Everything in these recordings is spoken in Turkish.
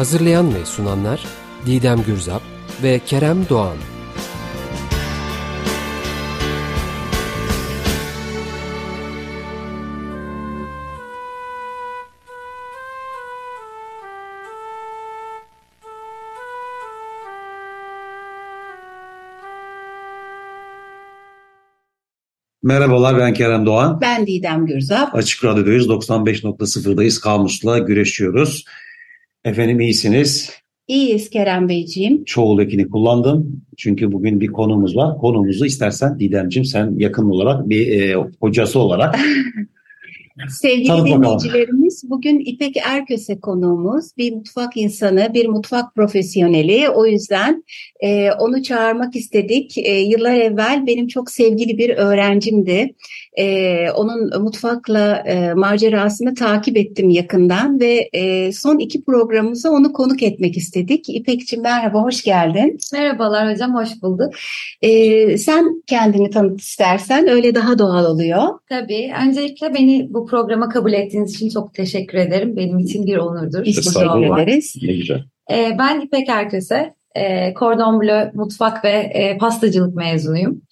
Hazırlayan ve sunanlar Didem Gürzap ve Kerem Doğan. Merhabalar ben Kerem Doğan. Ben Didem Gürzap. Açık Radyo'dayız 95.0'dayız Kamus'la güreşiyoruz. Efendim iyisiniz. İyiyiz Kerem Beyciğim. Çoğul ekini kullandım. Çünkü bugün bir konumuz var. Konumuzu istersen Didemciğim sen yakın olarak bir e, hocası olarak Sevgili Tanıt dinleyicilerimiz bakalım. bugün İpek Erköse konuğumuz. Bir mutfak insanı, bir mutfak profesyoneli. O yüzden e, onu çağırmak istedik. E, yıllar evvel benim çok sevgili bir öğrencimdi. E, onun mutfakla e, macerasını takip ettim yakından ve e, son iki programımıza onu konuk etmek istedik. İpek'ciğim merhaba, hoş geldin. Merhabalar hocam, hoş bulduk. E, sen kendini tanıt istersen, öyle daha doğal oluyor. Tabii. Öncelikle beni bu programa kabul ettiğiniz için çok teşekkür ederim. Benim için bir onurdur. Biz teşekkür ederiz. Ne güzel. E, ben İpek Erköse, e, Cordon Bleu mutfak ve e, pastacılık mezunuyum.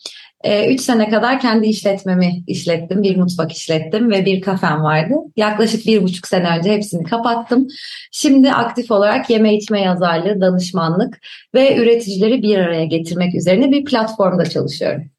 E, üç sene kadar kendi işletmemi işlettim. Bir mutfak işlettim ve bir kafem vardı. Yaklaşık bir buçuk sene önce hepsini kapattım. Şimdi aktif olarak yeme içme yazarlığı, danışmanlık ve üreticileri bir araya getirmek üzerine bir platformda çalışıyorum.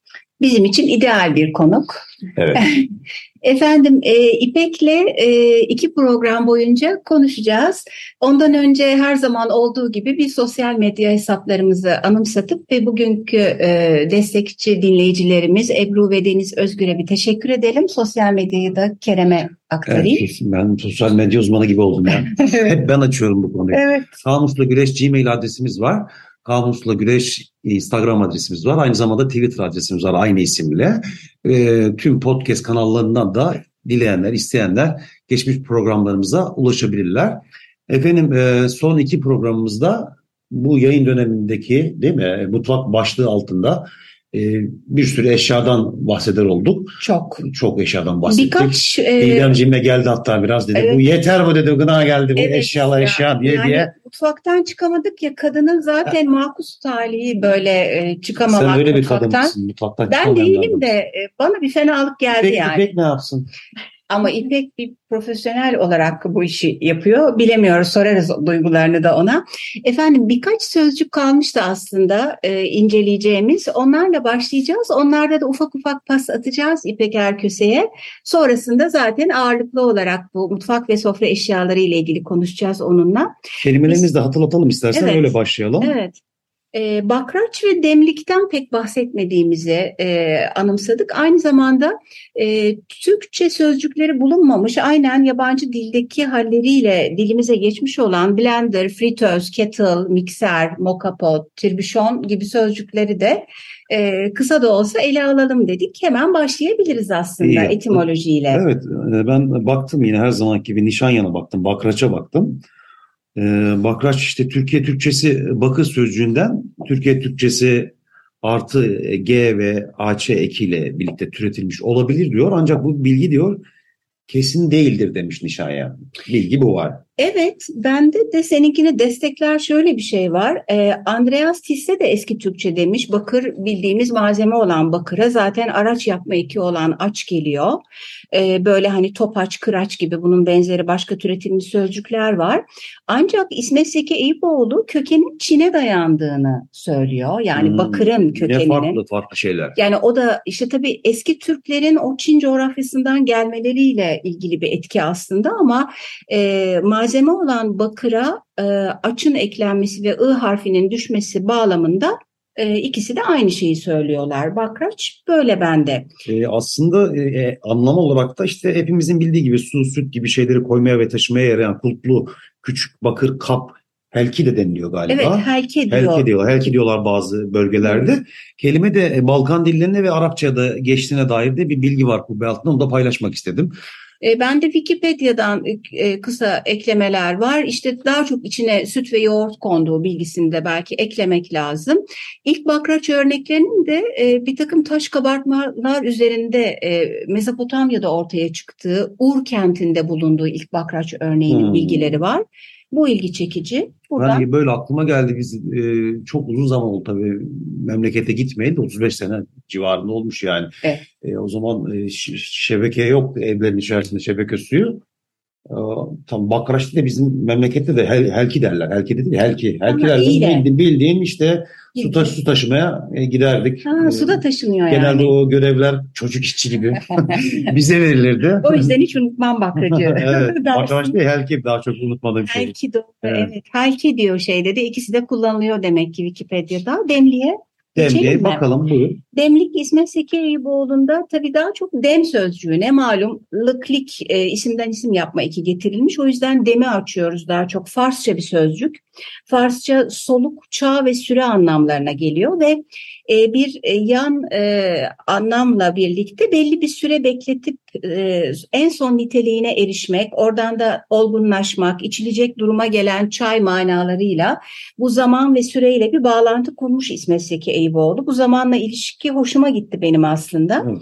Bizim için ideal bir konuk. Evet. Efendim e, İpek'le e, iki program boyunca konuşacağız. Ondan önce her zaman olduğu gibi bir sosyal medya hesaplarımızı anımsatıp ve bugünkü e, destekçi dinleyicilerimiz Ebru ve Deniz Özgür'e bir teşekkür edelim. Sosyal medyayı da Kerem'e aktarayım. Evet, ben sosyal medya uzmanı gibi oldum ya. evet. Hep ben açıyorum bu konuyu. Evet. Kamusla Güreş Gmail adresimiz var. Kamusla Güreş Instagram adresimiz var. Aynı zamanda Twitter adresimiz var aynı isimle. E, tüm podcast kanallarından da dileyenler, isteyenler geçmiş programlarımıza ulaşabilirler. Efendim e, son iki programımızda bu yayın dönemindeki değil mi mutfak başlığı altında e, bir sürü eşyadan bahseder olduk. Çok. Çok eşyadan bahsettik. Birkaç... E, İremciğime geldi hatta biraz dedi. Evet. Bu yeter bu dedi. Gına geldi bu evet, eşyalar eşya diye yani, diye. Mutfaktan çıkamadık ya kadının zaten ha. makus talihi böyle e, çıkamamak Sen öyle bir mutfaktan. kadın mısın mutfaktan Ben değilim de e, bana bir fenalık geldi İpek, yani. İpek ne yapsın? Ama İpek bir profesyonel olarak bu işi yapıyor. Bilemiyoruz, sorarız duygularını da ona. Efendim birkaç sözcük kalmıştı aslında e, inceleyeceğimiz. Onlarla başlayacağız. Onlarda da ufak ufak pas atacağız İpek Erköse'ye. Sonrasında zaten ağırlıklı olarak bu mutfak ve sofra eşyaları ile ilgili konuşacağız onunla. Kelimelerimizi de hatırlatalım istersen evet. öyle başlayalım. Evet. E, bakraç ve demlikten pek bahsetmediğimizi e, anımsadık. Aynı zamanda e, Türkçe sözcükleri bulunmamış, aynen yabancı dildeki halleriyle dilimize geçmiş olan blender, fritöz, kettle, mikser, mokapot, tirbüşon gibi sözcükleri de e, kısa da olsa ele alalım dedik. Hemen başlayabiliriz aslında İyi. etimolojiyle. Evet, ben baktım yine her zamanki gibi Nişanyan'a baktım, bakraça baktım. Ee, bakraç işte Türkiye Türkçesi bakır sözcüğünden Türkiye Türkçesi artı G ve AC ekiyle birlikte türetilmiş olabilir diyor. Ancak bu bilgi diyor kesin değildir demiş Nişaya. Bilgi bu var. Evet, bende de seninkini destekler şöyle bir şey var. Ee, Andreas Tisse de eski Türkçe demiş. Bakır bildiğimiz malzeme olan bakıra zaten araç yapma eki olan aç geliyor. Ee, böyle hani topaç, kıraç gibi bunun benzeri başka türetilmiş sözcükler var. Ancak İsmet Zeki Eyüboğlu kökenin Çin'e dayandığını söylüyor. Yani hmm, bakırın kökeninin. Ne farklı farklı şeyler. Yani o da işte tabii eski Türklerin o Çin coğrafyasından gelmeleriyle ilgili bir etki aslında ama e, malzeme olan bakıra e, açın eklenmesi ve ı harfinin düşmesi bağlamında E, ikisi de aynı şeyi söylüyorlar. Bakraç böyle bende. E, aslında e, e, anlam olarak da işte hepimizin bildiği gibi su, süt gibi şeyleri koymaya ve taşımaya yarayan kulplu küçük bakır kap helki de deniliyor galiba. Evet helki diyor. Helki diyorlar. Helki diyorlar bazı bölgelerde. Kelime de e, Balkan dillerine ve Arapçada geçtiğine dair de bir bilgi var kubbe altında. Onu da paylaşmak istedim. E, ben de Wikipedia'dan e, kısa eklemeler var. İşte daha çok içine süt ve yoğurt konduğu bilgisini de belki eklemek lazım. İlk bakraç örneklerinin de e, bir takım taş kabartmalar üzerinde Mezopotamya'da ortaya çıktığı Ur kentinde bulunduğu ilk bakraç örneğinin hmm. bilgileri var. Bu ilgi çekici. Buradan... Ben böyle aklıma geldi biz e, çok uzun zaman oldu tabii memlekete gitmeyin de 35 sene civarında olmuş yani. Evet. E, o zaman e, şebeke yok evlerin içerisinde şebeke suyu. E, tam Bakraç'ta da bizim memlekette de hel, helki derler. Helki dedi helki. Helki bildiğin, bildiğin işte su, taş, su taşımaya e, giderdik. Ha, e, suda taşınıyor yani. Genelde o görevler çocuk işçi gibi bize verilirdi. O yüzden hiç unutmam bakracı. evet. Değil helki daha çok unutmadığım şey. Helki doğru. Evet. evet. Helki diyor şeyde de ikisi de kullanılıyor demek ki Wikipedia'da. Demliğe Demliğe bakalım buyur. Demlik İsmet Seki Eyüboğlu'nda tabii daha çok dem sözcüğüne malum lıklik e, isimden isim yapma iki getirilmiş. O yüzden demi açıyoruz daha çok. Farsça bir sözcük. Farsça soluk, çağ ve süre anlamlarına geliyor ve e, bir e, yan e, anlamla birlikte belli bir süre bekletip e, en son niteliğine erişmek, oradan da olgunlaşmak, içilecek duruma gelen çay manalarıyla bu zaman ve süreyle bir bağlantı kurmuş İsmet Seki Eyüboğlu. Bu zamanla ilişki hoşuma gitti benim aslında. Hı.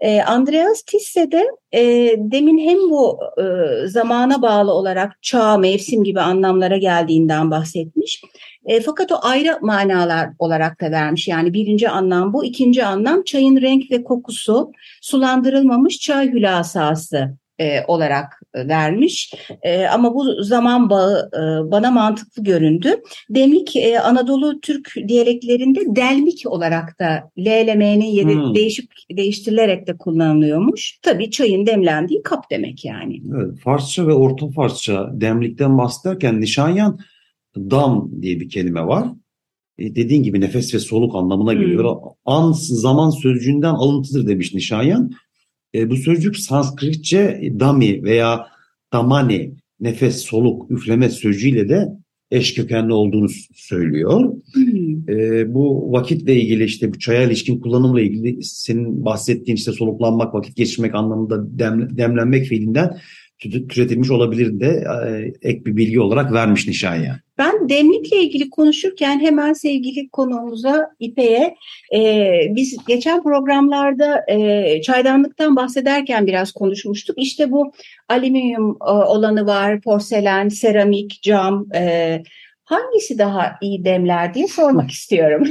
E, Andreas Tisse de e, demin hem bu e, zamana bağlı olarak çağ, mevsim gibi anlamlara geldiğinden bahsetmiş. E, fakat o ayrı manalar olarak da vermiş. Yani birinci anlam bu, ikinci anlam çayın renk ve kokusu, sulandırılmamış çay hülasası e, olarak e, vermiş. E, ama bu zaman bağı e, bana mantıklı göründü. Demlik e, Anadolu Türk diyaleklerinde delmik olarak da L ile M'nin yeri hmm. değişip değiştirilerek de kullanılıyormuş. Tabii çayın demlendiği kap demek yani. Evet, Farsça ve Orta Farsça demlikten bahsederken Nişanyan dam diye bir kelime var. E, dediğin gibi nefes ve soluk anlamına geliyor. Hmm. An zaman sözcüğünden alıntıdır demiş Nişanyan. E, bu sözcük Sanskritçe dami veya damani nefes, soluk, üfleme sözcüğüyle de eş kökenli olduğunu söylüyor. Hmm. E, bu vakitle ilgili işte bu çaya ilişkin kullanımla ilgili senin bahsettiğin işte soluklanmak, vakit geçirmek anlamında dem, demlenmek fiilinden türetilmiş olabilir de e, ek bir bilgi olarak vermiş Nişanya. Ben demlikle ilgili konuşurken hemen sevgili konuğumuza İpe'ye e, biz geçen programlarda e, çaydanlıktan bahsederken biraz konuşmuştuk. İşte bu alüminyum e, olanı var, porselen, seramik, cam e, hangisi daha iyi demler diye sormak istiyorum.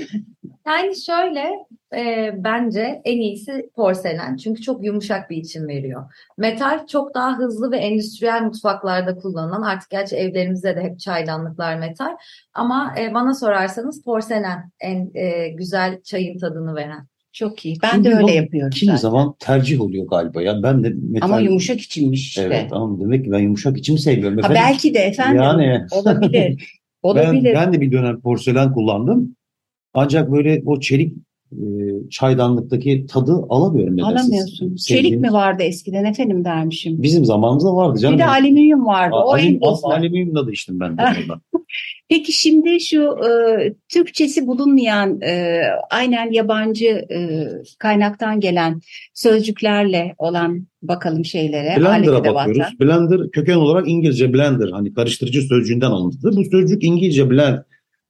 Yani şöyle e, bence en iyisi porselen. Çünkü çok yumuşak bir içim veriyor. Metal çok daha hızlı ve endüstriyel mutfaklarda kullanılan artık gerçi evlerimizde de hep çaydanlıklar metal. Ama e, bana sorarsanız porselen en e, güzel çayın tadını veren. Çok iyi. Ben de öyle yapıyorum. Kimi zaten. zaman tercih oluyor galiba. Ya ben de metal... Ama yumuşak içinmiş işte. Evet ama demek ki ben yumuşak içimi seviyorum. Ha, belki de efendim. Yani olabilir. olabilir. Ben, ben de bir dönem porselen kullandım. Ancak böyle o çelik e, çaydanlıktaki tadı alamıyorum. Alamıyorsun. Çelik mi vardı eskiden efendim dermişim. Bizim zamanımızda vardı canım. Bir de alüminyum vardı. A- o alim, alüminyumla da içtim ben de Peki şimdi şu e, Türkçesi bulunmayan e, aynen yabancı e, kaynaktan gelen sözcüklerle olan bakalım şeylere. Blender'a bakıyoruz. Vatan. Blender köken olarak İngilizce blender hani karıştırıcı sözcüğünden alıntıdır. Bu sözcük İngilizce blend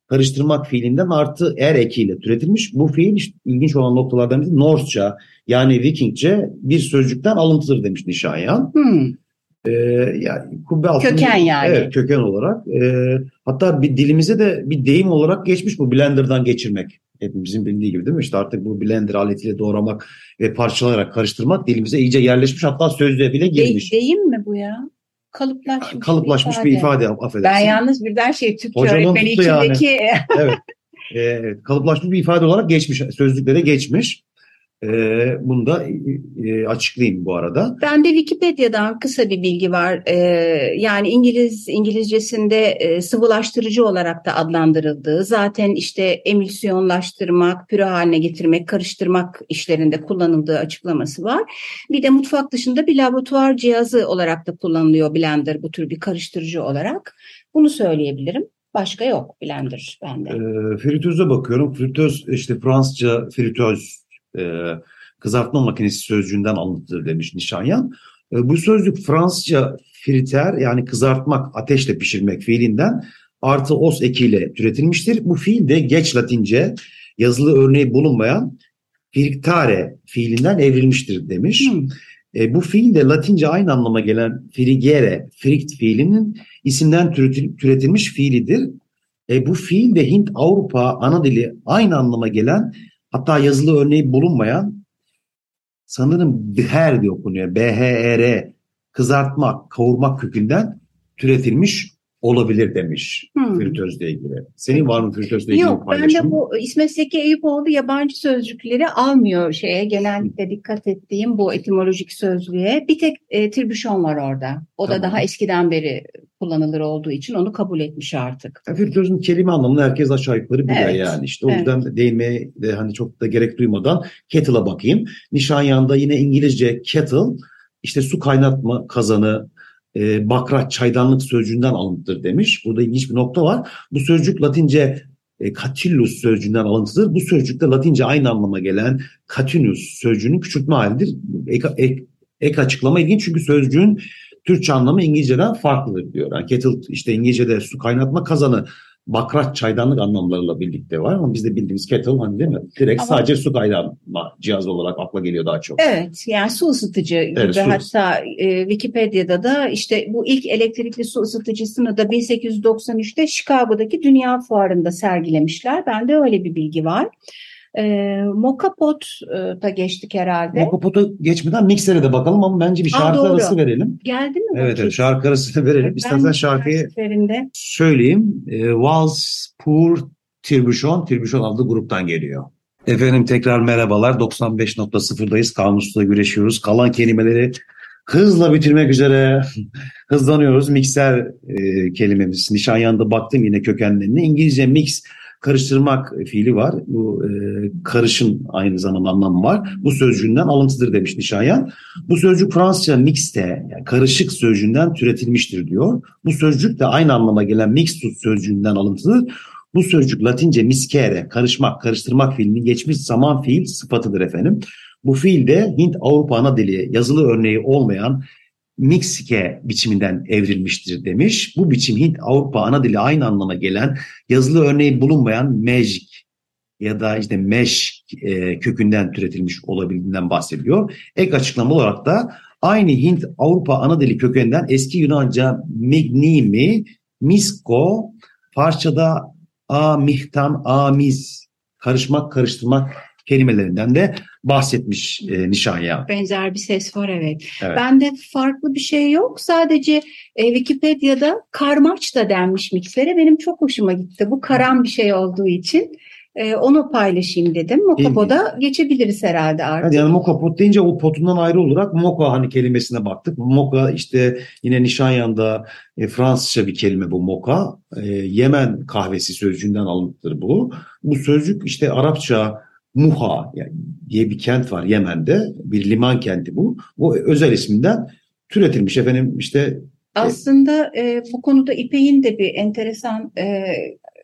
karıştırmak fiilinden artı er ekiyle türetilmiş. Bu fiil işte ilginç olan noktalardan biri Norseça yani Vikingce bir sözcükten alıntıdır demiş Nişanyan. Hmm. Ee, yani kubbe altında, köken yani. Evet köken olarak. Ee, hatta bir dilimize de bir deyim olarak geçmiş bu blenderdan geçirmek. Hepimizin bildiği gibi değil mi? İşte artık bu blender aletiyle doğramak ve parçalayarak karıştırmak dilimize iyice yerleşmiş hatta sözlüğe bile girmiş. De, deyim mi bu ya? Kalıplaşmış, kalıplaşmış bir ifade, bir ifade affedersin. Ben yalnız birden şey Türkçe Hocamın öğretmeni içindeki... Yani. evet. evet. Kalıplaşmış bir ifade olarak geçmiş, sözlüklere geçmiş. E, bunu da e, açıklayayım bu arada. Ben de Wikipedia'dan kısa bir bilgi var. E, yani İngiliz İngilizcesinde e, sıvılaştırıcı olarak da adlandırıldığı, zaten işte emülsiyonlaştırmak, püre haline getirmek, karıştırmak işlerinde kullanıldığı açıklaması var. Bir de mutfak dışında bir laboratuvar cihazı olarak da kullanılıyor blender bu tür bir karıştırıcı olarak. Bunu söyleyebilirim. Başka yok blender bende. E, fritöze bakıyorum. Fritöz işte Fransızca fritöz e, kızartma makinesi sözcüğünden alıntıdır demiş Nişanyan. E, bu sözcük Fransızca friter yani kızartmak, ateşle pişirmek fiilinden artı os ekiyle türetilmiştir. Bu fiil de geç Latince yazılı örneği bulunmayan frictare fiilinden evrilmiştir demiş. Hmm. E, bu fiil de Latince aynı anlama gelen frigere, frict fiilinin isimden türetilmiş fiilidir. E, bu fiil de Hint, Avrupa ana dili aynı anlama gelen Hatta yazılı örneği bulunmayan sanırım BHR diye okunuyor. BHR kızartmak, kavurmak kökünden türetilmiş olabilir demiş hmm. fritözle ilgili. Senin var mı fritözle ilgili Yok, ben de bu İsmet Zeki Eyüpoğlu yabancı sözcükleri almıyor şeye. Genellikle dikkat ettiğim bu etimolojik sözlüğe. Bir tek e, tribüşon var orada. O tamam. da daha eskiden beri kullanılır olduğu için onu kabul etmiş artık. Fritözün kelime anlamını herkes aşağı yukarı biliyor evet. yani. işte o evet. yüzden değinmeye de hani çok da gerek duymadan kettle'a bakayım. Nişanyan'da yine İngilizce kettle işte su kaynatma kazanı, e, bakraç çaydanlık sözcüğünden alıntıdır demiş. Burada ilginç bir nokta var. Bu sözcük Latince e, catillus sözcüğünden alıntıdır. Bu sözcükte Latince aynı anlama gelen catinus sözcüğünün küçültme halidir. Ek, ek, ek açıklama ilginç çünkü sözcüğün Türkçe anlamı İngilizceden farklıdır diyor. Yani kettle işte İngilizce'de su kaynatma kazanı bakraç çaydanlık anlamlarıyla birlikte var ama bizde bildiğimiz kettle hani değil mi? Direkt ama, sadece su kaynatma cihazı olarak akla geliyor daha çok. Evet yani su ısıtıcı gibi evet, su. hatta e, Wikipedia'da da işte bu ilk elektrikli su ısıtıcısını da 1893'te Chicago'daki Dünya Fuarı'nda sergilemişler. Bende öyle bir bilgi var. E, Mokapot'a geçtik herhalde. Mokapot'a geçmeden miksere de bakalım ama bence bir şarkı Aa, arası verelim. Geldi mi? Evet, evet şarkı arası verelim. Evet, İstersen şarkıyı söyleyeyim. E, Vals Pour Tirbüşon, Tirbüşon adlı gruptan geliyor. Efendim tekrar merhabalar. 95.0'dayız. Kamusla güreşiyoruz. Kalan kelimeleri hızla bitirmek üzere hızlanıyoruz. Mikser e, kelimemiz. Nişanyan'da baktım yine kökenlerine. İngilizce mix karıştırmak fiili var. Bu e, karışın aynı zamanda anlamı var. Bu sözcüğünden alıntıdır demiş Nişanyan. Bu sözcük Fransızca mixte yani karışık sözcüğünden türetilmiştir diyor. Bu sözcük de aynı anlama gelen mixtus sözcüğünden alıntıdır. Bu sözcük Latince miskere, karışmak, karıştırmak fiilinin geçmiş zaman fiil sıfatıdır efendim. Bu fiil de Hint-Avrupa ana dili yazılı örneği olmayan Miksike biçiminden evrilmiştir demiş. Bu biçim Hint Avrupa ana dili aynı anlama gelen yazılı örneği bulunmayan mejik ya da işte meş e, kökünden türetilmiş olabildiğinden bahsediyor. Ek açıklama olarak da aynı Hint Avrupa ana dili kökeninden eski Yunanca mignimi, misko, parçada a mihtan, amiz, karışmak, karıştırmak kelimelerinden de bahsetmiş e, Nişanya. Benzer bir ses var evet. evet. Bende farklı bir şey yok. Sadece e, Wikipedia'da karmaç da denmiş miksere. Benim çok hoşuma gitti. Bu karan bir şey olduğu için. E, onu paylaşayım dedim. Mokapo'da geçebiliriz herhalde artık. Yani Mokapot deyince o potundan ayrı olarak Moka hani kelimesine baktık. Moka işte yine Nişanyan'da e, Fransızca bir kelime bu Moka. E, Yemen kahvesi sözcüğünden alıntıdır bu. Bu sözcük işte Arapça Muha yani diye bir kent var Yemen'de. Bir liman kenti bu. Bu özel isminden türetilmiş efendim işte. E, Aslında e, bu konuda İpek'in de bir enteresan e,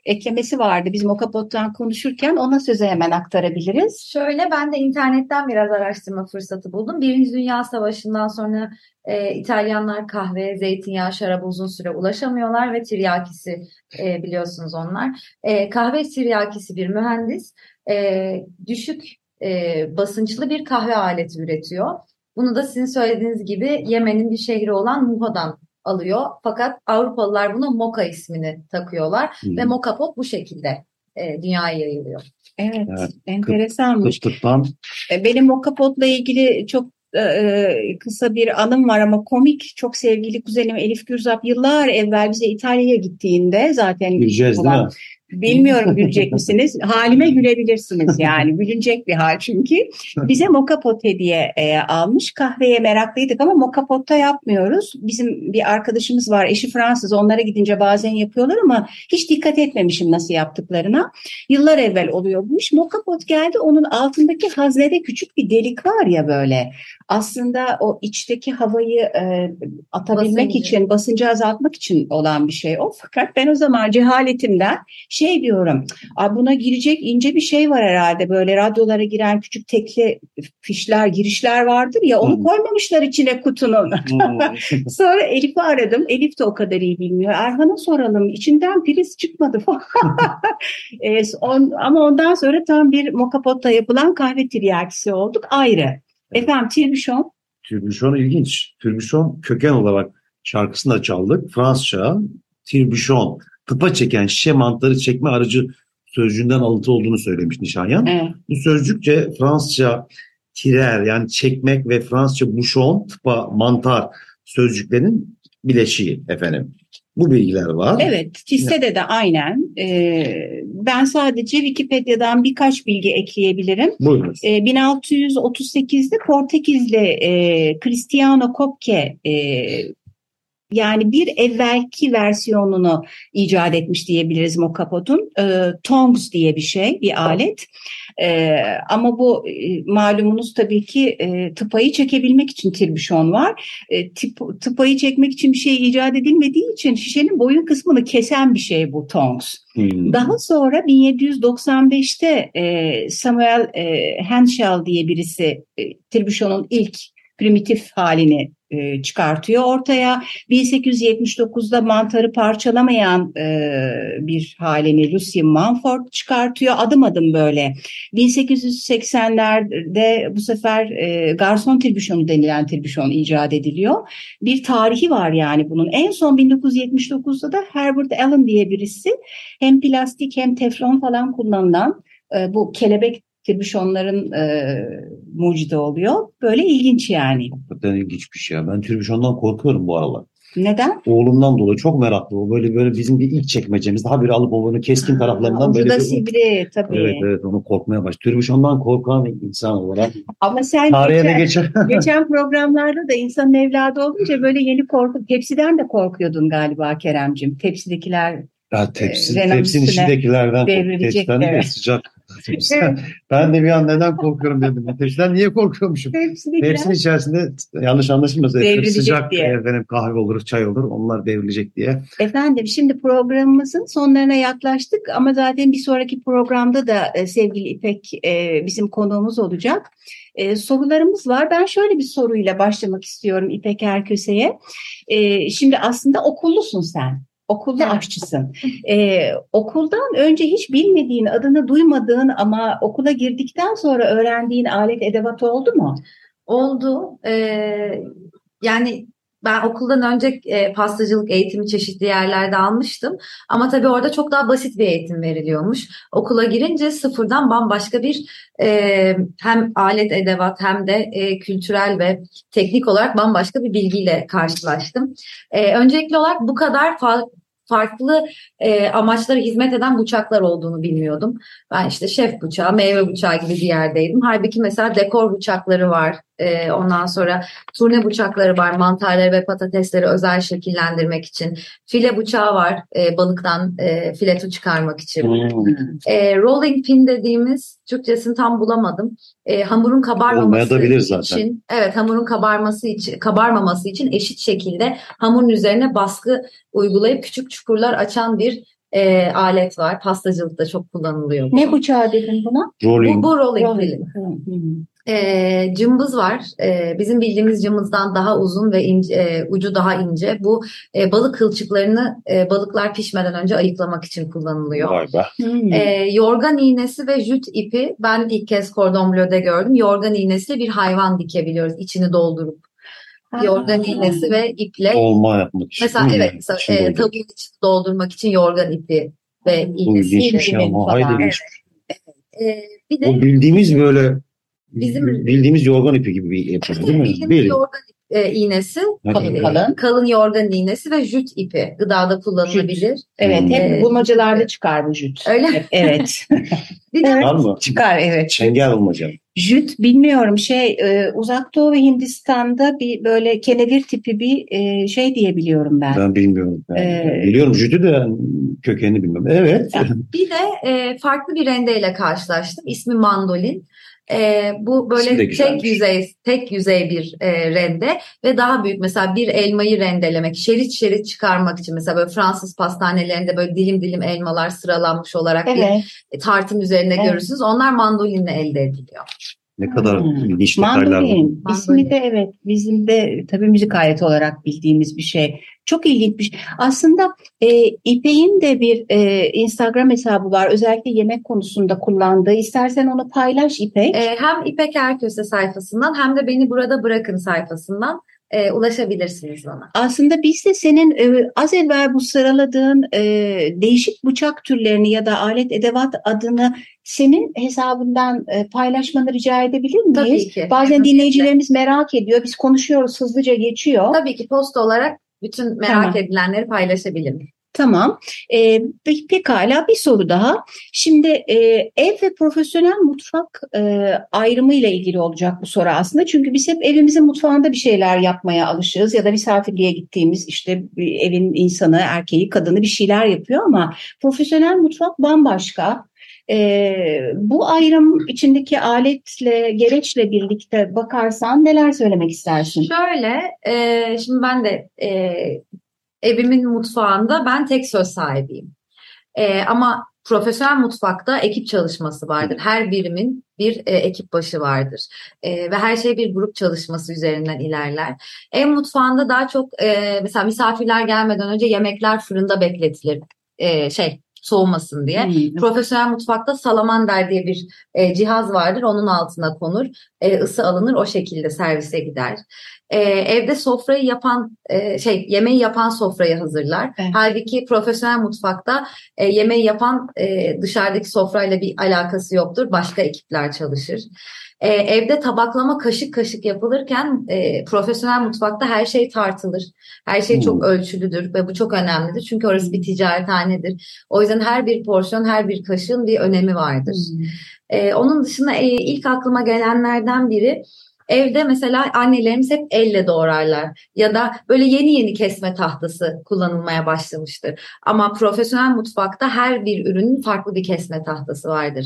eklemesi vardı. Biz Mokapot'tan konuşurken ona sözü hemen aktarabiliriz. Şöyle ben de internetten biraz araştırma fırsatı buldum. Birinci Dünya Savaşı'ndan sonra e, İtalyanlar kahve, zeytinyağı, şaraba uzun süre ulaşamıyorlar ve tiryakisi e, biliyorsunuz onlar. E, kahve tiryakisi bir mühendis e, düşük e, basınçlı bir kahve aleti üretiyor. Bunu da sizin söylediğiniz gibi Yemen'in bir şehri olan Muha'dan alıyor. Fakat Avrupalılar buna Moka ismini takıyorlar hmm. ve Moka Pop bu şekilde e, dünyaya yayılıyor. Evet, evet. enteresanmış. Kıtlıktan. E, benim Moka Pop'la ilgili çok e, e, kısa bir anım var ama komik. Çok sevgili kuzenim Elif Gürzap yıllar evvel bize İtalya'ya gittiğinde zaten Gideceğiz değil mi? Bilmiyorum gülecek misiniz? Halime gülebilirsiniz yani. Gülünecek bir hal çünkü. Bize mokapot hediye e, almış. Kahveye meraklıydık ama mokapotta yapmıyoruz. Bizim bir arkadaşımız var. Eşi Fransız. Onlara gidince bazen yapıyorlar ama hiç dikkat etmemişim nasıl yaptıklarına. Yıllar evvel oluyor bu iş. Mokapot geldi. Onun altındaki haznede küçük bir delik var ya böyle. Aslında o içteki havayı e, atabilmek Basıncı. için, basıncı azaltmak için olan bir şey o. Fakat ben o zaman cehaletimden şey diyorum, "Ay buna girecek ince bir şey var herhalde. Böyle radyolara giren küçük tekli fişler, girişler vardır ya onu Hı. koymamışlar içine kutunun. Hmm. Sonra Elif'i aradım. Elif de o kadar iyi bilmiyor. Erhan'a soralım. İçinden priz çıkmadı falan. E, on, ama ondan sonra tam bir mokapotta yapılan kahve tiryakisi olduk. Ayrı. Efendim tirbüşon. Türbüşon ilginç. Türbüşon köken olarak şarkısını da çaldık. Fransızca tirbüşon, tıpa çeken şişe mantarı çekme aracı sözcüğünden alıntı olduğunu söylemiş Nişanyan. Evet. Bu sözcükçe Fransızca tirer yani çekmek ve Fransızca bouchon, tıpa, mantar sözcüklerin bileşiği efendim. Bu bilgiler var. Evet, TİSE'de de aynen. Ee, ben sadece Wikipedia'dan birkaç bilgi ekleyebilirim. Buyurun. Ee, 1638'de Portekizli e, Cristiano Kopke e, yani bir evvelki versiyonunu icat etmiş diyebiliriz mokapotun. E, tongs diye bir şey, bir alet. E, ama bu e, malumunuz tabii ki e, tıpayı çekebilmek için tirbüşon var. E, tip, tıpayı çekmek için bir şey icat edilmediği için şişenin boyun kısmını kesen bir şey bu tongs. Hmm. Daha sonra 1795'te e, Samuel e, Henschel diye birisi e, ilk primitif halini e, çıkartıyor ortaya. 1879'da mantarı parçalamayan e, bir halini Lucien Mumford çıkartıyor. Adım adım böyle. 1880'lerde bu sefer e, garson tribüşonu denilen tribüşon icat ediliyor. Bir tarihi var yani bunun. En son 1979'da da Herbert Allen diye birisi hem plastik hem teflon falan kullanılan e, bu kelebek tribüşonların e, mucidi oluyor. Böyle ilginç yani. Hakikaten ilginç bir şey ya. Ben türbüşondan korkuyorum bu aralar. Neden? Oğlumdan dolayı çok meraklı. O böyle böyle bizim bir ilk çekmecemiz. Daha bir alıp o böyle keskin taraflarından Ucu böyle da bir- sivri tabii. Evet evet onu korkmaya baş. Türbüşondan korkan insan olarak Ama sen tarihe geçen, geçer. geçen programlarda da insanın evladı olunca böyle yeni korku, tepsiden de korkuyordun galiba Keremcim. Tepsidekiler Ya tepsi, Rena'nın tepsinin içindekilerden tepsiden de sıcak. Ben de bir an neden korkuyorum dedim. Tepsiden niye korkuyormuşum? Tepsinin içerisinde yanlış anlaşılmasın. Devrilecek sıcak diye. efendim kahve olur, çay olur. Onlar devrilecek diye. Efendim şimdi programımızın sonlarına yaklaştık ama zaten bir sonraki programda da e, sevgili İpek e, bizim konuğumuz olacak. E, sorularımız var. Ben şöyle bir soruyla başlamak istiyorum İpek Erköse'ye. E, şimdi aslında okullusun sen. Okulda Evet. aşçısın. E, okuldan önce hiç bilmediğin, adını duymadığın ama okula girdikten sonra öğrendiğin alet edevat oldu mu? Oldu. Ee, yani ben okuldan önce e, pastacılık eğitimi çeşitli yerlerde almıştım. Ama tabii orada çok daha basit bir eğitim veriliyormuş. Okula girince sıfırdan bambaşka bir e, hem alet edevat hem de e, kültürel ve teknik olarak bambaşka bir bilgiyle karşılaştım. E, öncelikli olarak bu kadar fa- farklı e, amaçlara hizmet eden bıçaklar olduğunu bilmiyordum. Ben işte şef bıçağı, meyve bıçağı gibi bir yerdeydim. Halbuki mesela dekor bıçakları var. E, ondan sonra turne bıçakları var. Mantarları ve patatesleri özel şekillendirmek için. File bıçağı var. e, balıktan e, fileto çıkarmak için. E, rolling pin dediğimiz Türkçesini tam bulamadım. E, hamurun kabarmaması zaten. için, evet hamurun kabarması için, kabarmaması için eşit şekilde hamurun üzerine baskı uygulayıp küçük çukurlar açan bir e, alet var. Pastacılıkta çok kullanılıyor. bu. Ne bıçağı dedin buna? Rolling. Bu, bu rolling pin. Rolling. Hı, hı. E, cımbız var. E, bizim bildiğimiz cımbızdan daha uzun ve ince, e, ucu daha ince. Bu e, balık kılçıklarını e, balıklar pişmeden önce ayıklamak için kullanılıyor. Vay be. Hmm. E, yorgan iğnesi ve jüt ipi ben ilk kez kordon bleu'de gördüm. Yorgan iğnesiyle bir hayvan dikebiliyoruz içini doldurup. Yorgan iğnesi ve iple. Olma yapmak için. Mesela Hmm, evet e, tavuğun içini doldurmak için yorgan ipi ve Hmm. Bu iğnesi. ilginç bir şey ama haydi ilginç. E, bir O de bildiğimiz böyle Bizim- bildiğimiz yorgan ipi gibi bir yapı değil mi? bildiğimiz Bil. yorgan e, iğnesi, Kalın e, kalın. kalın yorgan iğnesi ve jüt ipi gıdada kullanılabilir. Evet, Hmm. hep bulmacalarda çıkar bu jüt. Öyle Evet. Bir de Evet. Var mı? çıkar evet. Çengel olmayacak. Jüt bilmiyorum şey e, Uzak Doğu ve Hindistan'da bir böyle kenevir tipi bir e, şey diyebiliyorum ben. Ben bilmiyorum. Ben Ee, biliyorum jütü de kökenini bilmem. Evet. Bir de e, farklı bir rendeyle karşılaştım. İsmi mandolin. E, bu böyle tek yüzey tek yüzey bir e, rende ve daha büyük mesela bir elmayı rendelemek, şerit şerit çıkarmak için mesela böyle Fransız pastanelerinde böyle dilim dilim elmalar sıralanmış olarak Evet. bir tartım üzerine Evet. görürsünüz. Onlar mandolinle elde ediliyor. Ne kadar Hmm. ilginç detaylar. Mandolin. İsmi de evet bizim de tabii müzik aleti olarak bildiğimiz bir şey. Çok ilginç bir şey. Aslında e, İpek'in de bir e, Instagram hesabı var. Özellikle yemek konusunda kullandığı. İstersen onu paylaş İpek. E, hem İpek Erköse sayfasından hem de Beni Burada Bırakın sayfasından e, ulaşabilirsiniz bana. Aslında biz de senin e, az evvel bu sıraladığın e, değişik bıçak türlerini ya da alet edevat adını senin hesabından e, paylaşmanı rica edebilir miyiz? Tabii ki. Bazen dinleyicilerimiz merak ediyor. Biz konuşuyoruz hızlıca geçiyor. Tabii ki post olarak bütün merak Tamam. edilenleri paylaşabilirim. Tamam. Pe- pekala bir soru daha. Şimdi e, ev ve profesyonel mutfak e, ayrımı ile ilgili olacak bu soru aslında. Çünkü biz hep evimizin mutfağında bir şeyler yapmaya alışığız ya da misafirliğe gittiğimiz işte bir evin insanı, erkeği, kadını bir şeyler yapıyor ama profesyonel mutfak bambaşka. Ee, bu ayrım içindeki aletle, gereçle birlikte bakarsan neler söylemek istersin? Şöyle, e, şimdi ben de e, evimin mutfağında ben tek söz sahibiyim. E, ama profesyonel mutfakta ekip çalışması vardır. Her birimin bir e, ekip başı vardır. E, ve her şey bir grup çalışması üzerinden ilerler. Ev mutfağında daha çok e, mesela misafirler gelmeden önce yemekler fırında bekletilir. E, şey soğumasın diye. Hmm. Profesyonel mutfakta salamander diye bir e, cihaz vardır. Onun altına konur. E, ısı alınır. O şekilde servise gider. E, evde sofrayı yapan e, şey yemeği yapan sofrayı hazırlar. Evet. Halbuki profesyonel mutfakta e, yemeği yapan e, dışarıdaki sofrayla bir alakası yoktur. Başka ekipler çalışır. E, evde tabaklama kaşık kaşık yapılırken e, profesyonel mutfakta her şey tartılır. Her şey çok Hmm. ölçülüdür ve bu çok önemlidir. Çünkü orası bir ticarethanedir. O yüzden her bir porsiyon, her bir kaşığın bir önemi vardır. Ee, onun dışında e, ilk aklıma gelenlerden biri evde mesela annelerimiz hep elle doğrarlar ya da böyle yeni yeni kesme tahtası kullanılmaya başlamıştır. Ama profesyonel mutfakta her bir ürünün farklı bir kesme tahtası vardır.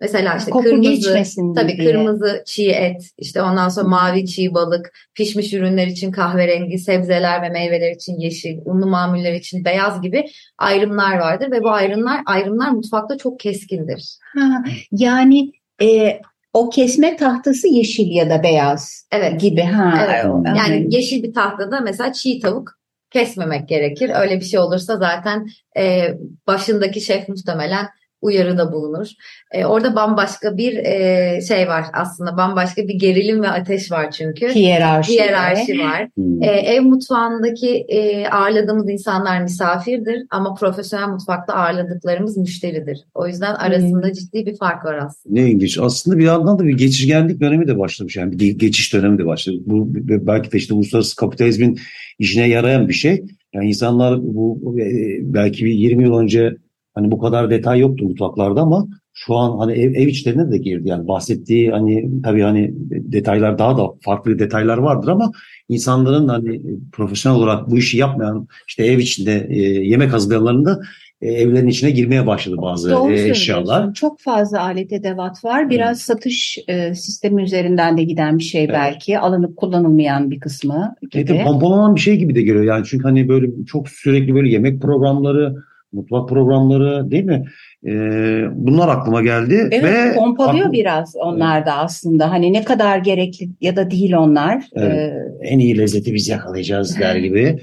Mesela işte Koku kırmızı Tabii diye. kırmızı çiğ et, işte ondan sonra mavi çiğ balık, pişmiş ürünler için kahverengi, sebzeler ve meyveler için yeşil, unlu mamuller için beyaz gibi ayrımlar vardır ve bu ayrımlar ayrımlar mutfakta çok keskindir. Ha, yani e, o kesme tahtası yeşil ya da beyaz Evet. gibi. Ha, Evet. Yani yeşil bir tahtada mesela çiğ tavuk kesmemek gerekir. Öyle bir şey olursa zaten e, başındaki şef muhtemelen uyarıda bulunur. E, orada bambaşka bir e, şey var aslında bambaşka bir gerilim ve ateş var çünkü. hiyerarşi. Hiyerarşi var. Hmm. E, ev mutfağındaki e, ağırladığımız insanlar misafirdir ama profesyonel mutfakta ağırladıklarımız müşteridir. O yüzden arasında ciddi bir fark var aslında. Ne ilginç. Aslında bir yandan da bir geçirgenlik dönemi de başlamış. Yani bir ge- geçiş dönemi de başladı. Bu belki de işte uluslararası kapitalizmin işine yarayan bir şey. Yani insanlar bu e, belki bir 20 yıl önce hani bu kadar detay yoktu mutfaklarda ama şu an hani ev, ev içlerine de girdi. Yani bahsettiği hani tabii hani detaylar daha da farklı detaylar vardır ama insanların hani profesyonel olarak bu işi yapmayan işte ev içinde e, yemek hazırlayanların e, evlerin içine girmeye başladı bazı Doğru e, eşyalar. Çok fazla alet edevat var. Biraz satış e, sistemi üzerinden de giden bir şey Evet. belki. Alınıp kullanılmayan bir kısmı Evet, gibi. pompalanan bir şey gibi de geliyor yani çünkü hani böyle çok sürekli böyle yemek programları, mutfak programları değil mi? Ee, bunlar aklıma geldi Evet, ve pompalıyor aklı- biraz onlar da aslında. Hani ne kadar gerekli ya da değil onlar. Evet. E, en iyi lezzeti biz yakalayacağız der gibi.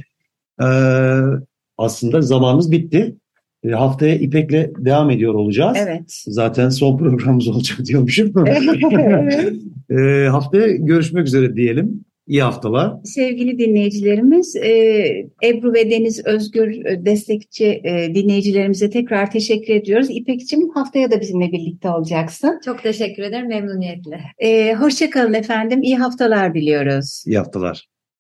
Ee, aslında zamanımız bitti. Ee, haftaya İpek'le devam ediyor olacağız. evet. Zaten son programımız olacak diyormuşum. Evet. Ee, haftaya görüşmek üzere diyelim. İyi haftalar. Sevgili dinleyicilerimiz, e, Ebru ve Deniz Özgür e, destekçi e, dinleyicilerimize tekrar teşekkür ediyoruz. İpek'ciğim haftaya da bizimle birlikte olacaksın. Çok teşekkür ederim memnuniyetle. Hoşçakalın efendim, iyi haftalar diliyoruz. İyi haftalar.